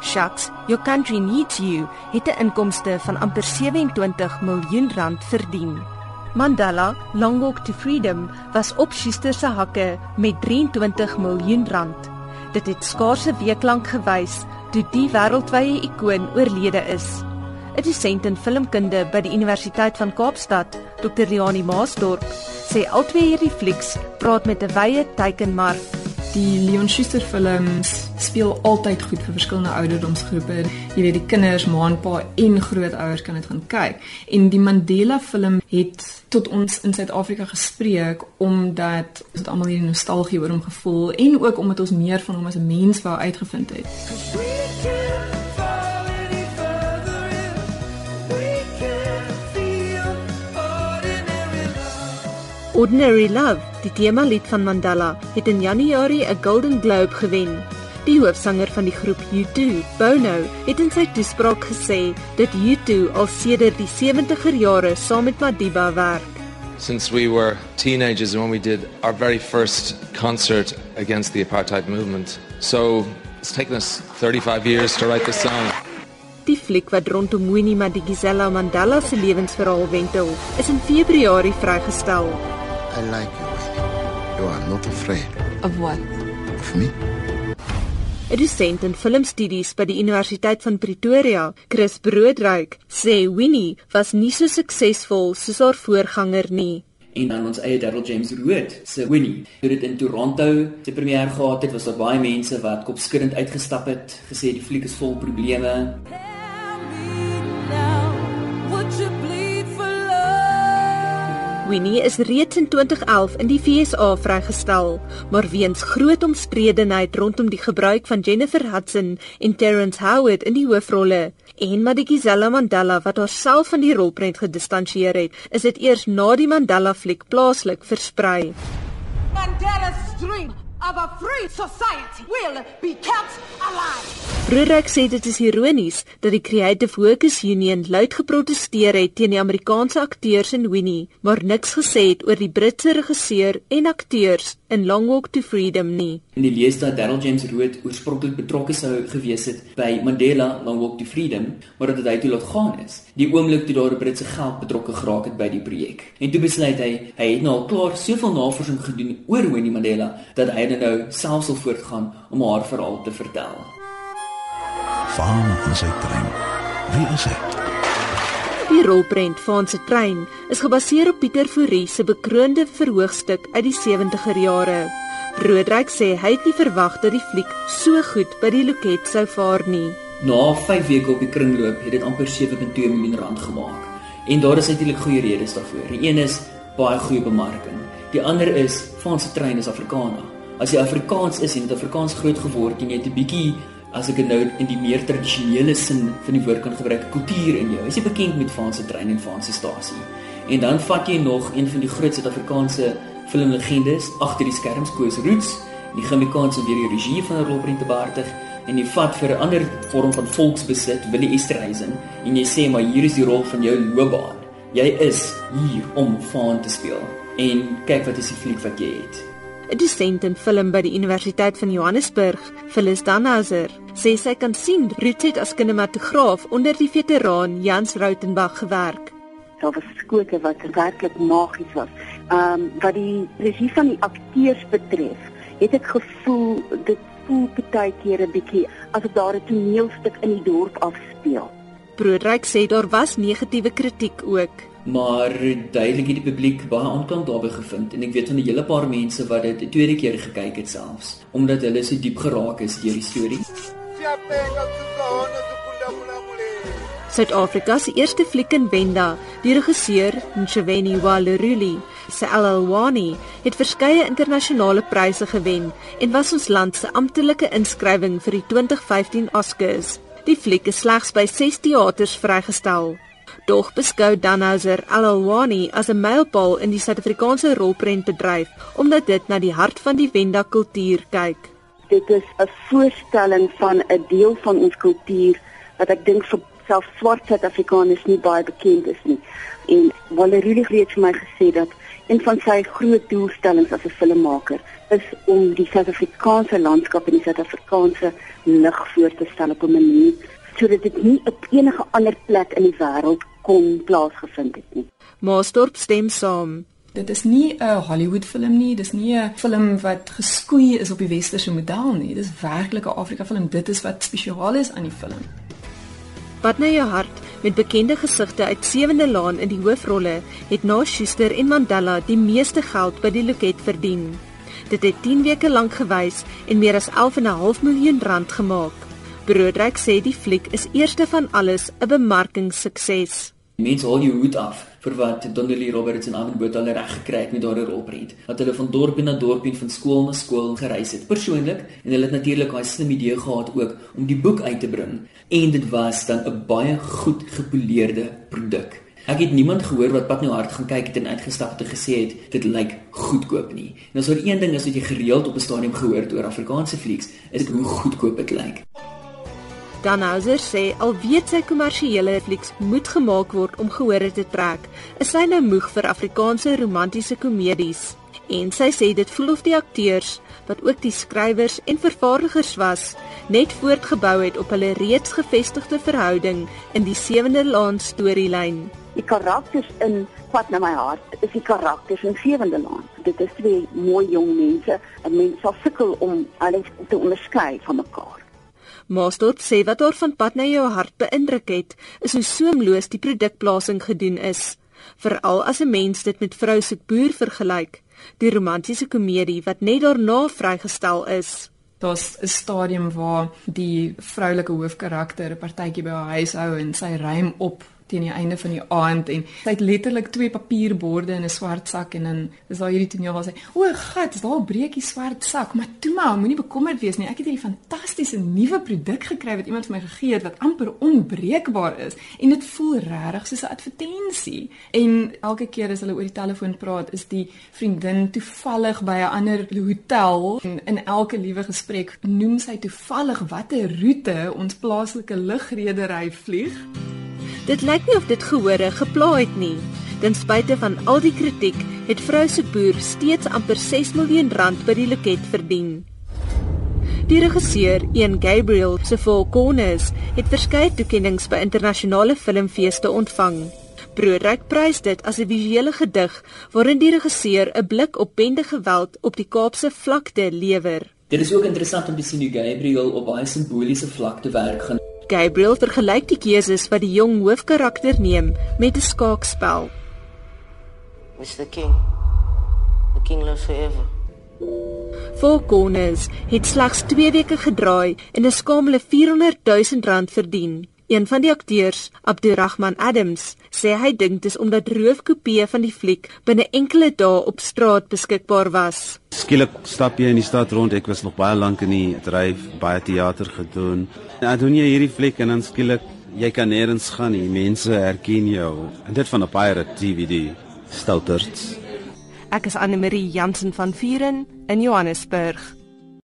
Shucks, Your Country Needs You het 'n inkomste van amper 27 miljoen rand verdien. Mandela, Long Walk to Freedom, was op Schuster se hakke met 23 miljoen rand. Dit het skaars 'n week lank gewys toe die wêreldwye ikoon oorlede is. 'n Dosent in filmkunde by die Universiteit van Kaapstad, Dr. Riani Maasdorp, sê albei hierdie flieks praat met 'n wye teikenmark Die Leon Schuster films speel altyd goed vir verskillende ouderdomsgroepe. Jy weet die kinders, ma en pa en grootouers kan dit gaan kyk. En die Mandela film het tot ons in Suid-Afrika gespreek omdat ons het almal hierdie nostalgie oor hom gevoel en ook omdat ons meer van hom as 'n mens wou uitgevind het. Ordinary Love, die tema lied van Mandela, het in Januarie 'n Golden Globe gewen. Die hoofsanger van die groep U2, Bono, het in sy toespraak gesê dat U2 al sedert die 70er jare saam met Madiba werk. Since we were teenagers when we did our very first concert against the apartheid movement. So it's taken us 35 years to write this song. Die fliek wat rondom Winnie Madikizela Mandela se lewensverhaal wentel, is in Februarie vrygestel. I like you. You are not afraid. Of what? Of me? 'n Dosent in filmstudies by die Universiteit van Pretoria, Chris Broodryk, sê Winnie was nie so suksesvol soos haar voorganger nie. En dan ons eie Darryl James Root se Winnie. Toe dit in Toronto se premier gehad het, was daar baie mense wat kopskuddend uitgestap het, gesê die fliek is vol probleme. Winnie is reeds in 2011 in die VSA vrygestel, maar weens groot omstredenheid rondom die gebruik van Jennifer Hudson en Terrence Howard in die hoofrolle en Madikizela Mandela wat haarself van die rolprent gedistansieer het, is dit eers na die Mandela fliek plaaslik versprei. Mandela's dream of a free society will be kept alive. Rurek sê dit is ironies dat die Creative Workers Union luid geprotesteer het teen die Amerikaanse akteurs in Winnie, maar niks gesê het oor die Britse regisseur en akteurs in Long Walk to Freedom nie. In die lees dat Darryl James Root oorspronklik betrokke sou gewees het by Mandela Long Walk to Freedom, maar dat hy toe laat gaan is. Die oomblik toe daar Britse geld betrokke geraak het by die projek. En toe besluit hy, hy het nou al klaar soveel navorsing gedoen oor Winnie Mandela dat hy nou self sal voortgaan om haar verhaal te vertel. Vaan in sy trein. Wie is hy? Die rolprent van se trein is gebaseer op Pieter Fourie se bekroonde verhoogstuk uit die 70er jare. Broodryk sê hy het nie verwag dat die fliek so goed by die loket sou vaar nie. Na 5 weke op die kringloop het dit amper 7.2 miljoen rand gemaak. En daar is eintlik goeie redes daarvoor. Die een is baie goeie bemarking. Die ander is van se trein is Afrikaner. As jy Afrikaans is en dit Afrikaans groot geword en jy het 'n bietjie as ek nou in die meer tradisionele sin van die woord kan gebruik, kultuur in jou. Is jy bekend met Franse trein en Franse stasie? En dan vat jy nog een van die groot Suid-Afrikaanse filmlegendes agter die skerms Koos Roots, die Gemikaanse weer die regie van Robert Bartig en jy vat vir 'n ander vorm van volksbesit, Willie Esterhuizen, en jy sê maar hier is die rol van jou loopbaan. Jy is hier om Faan te speel. En kyk wat is die fliek wat jy het. 'n dosent in film by die Universiteit van Johannesburg, Phyllis Danhauser, sê sy kan sien Ruth het as kinematograaf onder die veteraan Jans Rautenbach gewerk. Daar was skote wat werklik magies was. Ehm um, wat die regie van die akteurs betref, het ek gevoel dit voel baie keer 'n bietjie asof daar 'n toneelstuk in die dorp afspeel. Broodryk sê daar was negatiewe kritiek ook maar duidelik het die publiek baie aanklank daarbey gevind en ek weet van 'n hele paar mense wat dit 'n tweede keer gekyk het selfs omdat hulle so diep geraak is deur die storie. Suid-Afrika se eerste fliek in Wenda, die regisseur Ntshaveni Waleruli, se Alalwani, het verskeie internasionale pryse gewen en was ons land se amptelike inskrywing vir die 2015 Oscars. Die fliek is slegs by 6 teaters vrygestel. Dog beskou Danhauser Alalwani as 'n mylpaal in die Suid-Afrikaanse rolprentbedryf omdat dit na die hart van die Wenda kultuur kyk. Dit is 'n voorstelling van 'n deel van ons kultuur wat ek dink vir self swart Suid-Afrikaners nie baie bekend is nie. En Valerie het vir my gesê dat Een van sy groot doelstellings as 'n filmmaker is om die Suid-Afrikaanse landskap en die Suid-Afrikaanse lig voor te stel op 'n manier sodat dit nie op enige ander plek in die wêreld kon plaasgevind het nie. Maastorp stem saam. Dit is nie 'n Hollywood film nie, dis nie 'n film wat geskoei is op die westerse model nie. Dis werklik 'n Afrika film. Dit is wat spesiaal is aan die film. Wat na jou hart met bekende gesigte uit Sewende Laan in die hoofrolle het na Schuster en Mandela die meeste geld by die loket verdien. Dit het 10 weke lank gewys en meer as 11,5 miljoen rand gemaak. Broodryk sê die fliek is eerste van alles 'n bemarkingssukses. Mense haal jou hoed af vir wat Donnelly Roberts en Alan Botha hulle reg gekry het met daardie rolprent. Dat hulle van dorp na dorp en van skool na skool gereis het persoonlik en hulle het natuurlik daai slim idee gehad ook om die boek uit te bring en dit was dan 'n baie goed gepoleerde produk. Ek het niemand gehoor wat pad nou hard gaan kyk het en uitgestap het en gesê het dit lyk goedkoop nie. En as er een ding is wat jy gereeld op 'n stadium gehoor het oor Afrikaanse flieks, is dit hoe goedkoop dit lyk. Dan Hauser sê al weet sy kommersiële flieks moet gemaak word om gehore te trek, is sy nou moeg vir Afrikaanse romantiese komedies. En sy sê dit voel of die akteurs, wat ook die skrywers en vervaardigers was, net voortgebou het op hulle reeds gevestigde verhouding in die sewende laan storielyn. Die karakters in Wat na my hart is die karakters in Sewende Laan. Dit is twee mooi jong mense, 'n mens sal sukkel om hulle te onderskei van mekaar. Maastorp sê wat haar van pad na jou hart beïndruk het, is hoe soemloos die produkplasing gedoen is, veral as 'n mens dit met Vrou se boer vergelyk, die romantiese komedie wat net daarna vrygestel is. Daar's 'n stadium waar die vroulike hoofkarakter 'n partytjie by haar huis hou en sy ruim op teen die einde van die aand en sy het letterlik twee papierborde in 'n swart sak en dan is daar hierdie toneel waar sy o, gat, is daar 'n breekie swart sak, maar toe maar, moenie bekommerd wees nie. Ek het hierdie fantastiese nuwe produk gekry wat iemand vir my gegee het wat amper onbreekbaar is en dit voel regtig soos 'n advertensie. En elke keer as hulle oor die telefoon praat, is die vriendin toevallig by 'n ander hotel en in elke liewe gesprek noem sy toevallig watter roete ons plaaslike lugredery vlieg. Dit lyk nie of dit gehore gepla het nie. Ten spyte van al die kritiek, het vrou se boer steeds amper 6 miljoen rand by die loket verdien. Die regisseur, Ian Gabriel se Four Corners, het verskeie toekenninge by internasionale filmfeeste ontvang. Broodryk prys dit as 'n visuele gedig waarin die regisseur 'n blik op bende geweld op die Kaapse vlakte lewer. Dit is ook interessant om te sien hoe Gabriel op baie simboliese vlakte werk gaan. Gabriel vergelyk die keuses wat die jong hoofkarakter neem met 'n skaakspel. Mr King. The King lives forever. Four Corners het slegs 2 weke gedraai en 'n skamele 400 000 rand verdien. Een van die akteurs, Abdurrahman Adams, sê hy dink dis omdat roofkopieë van die fliek binne enkele dae op straat beskikbaar was. Skielik stap jy in die stad rond. Ek was nog baie lank in die dryf, baie teater gedoen. Nou doen jy hierdie fliek en dan skielik jy kan nêrens gaan nie. Mense herken jou. En dit van 'n pirate DVD. Stouters. Ek is Anne Marie Jansen van Vuren in Johannesburg.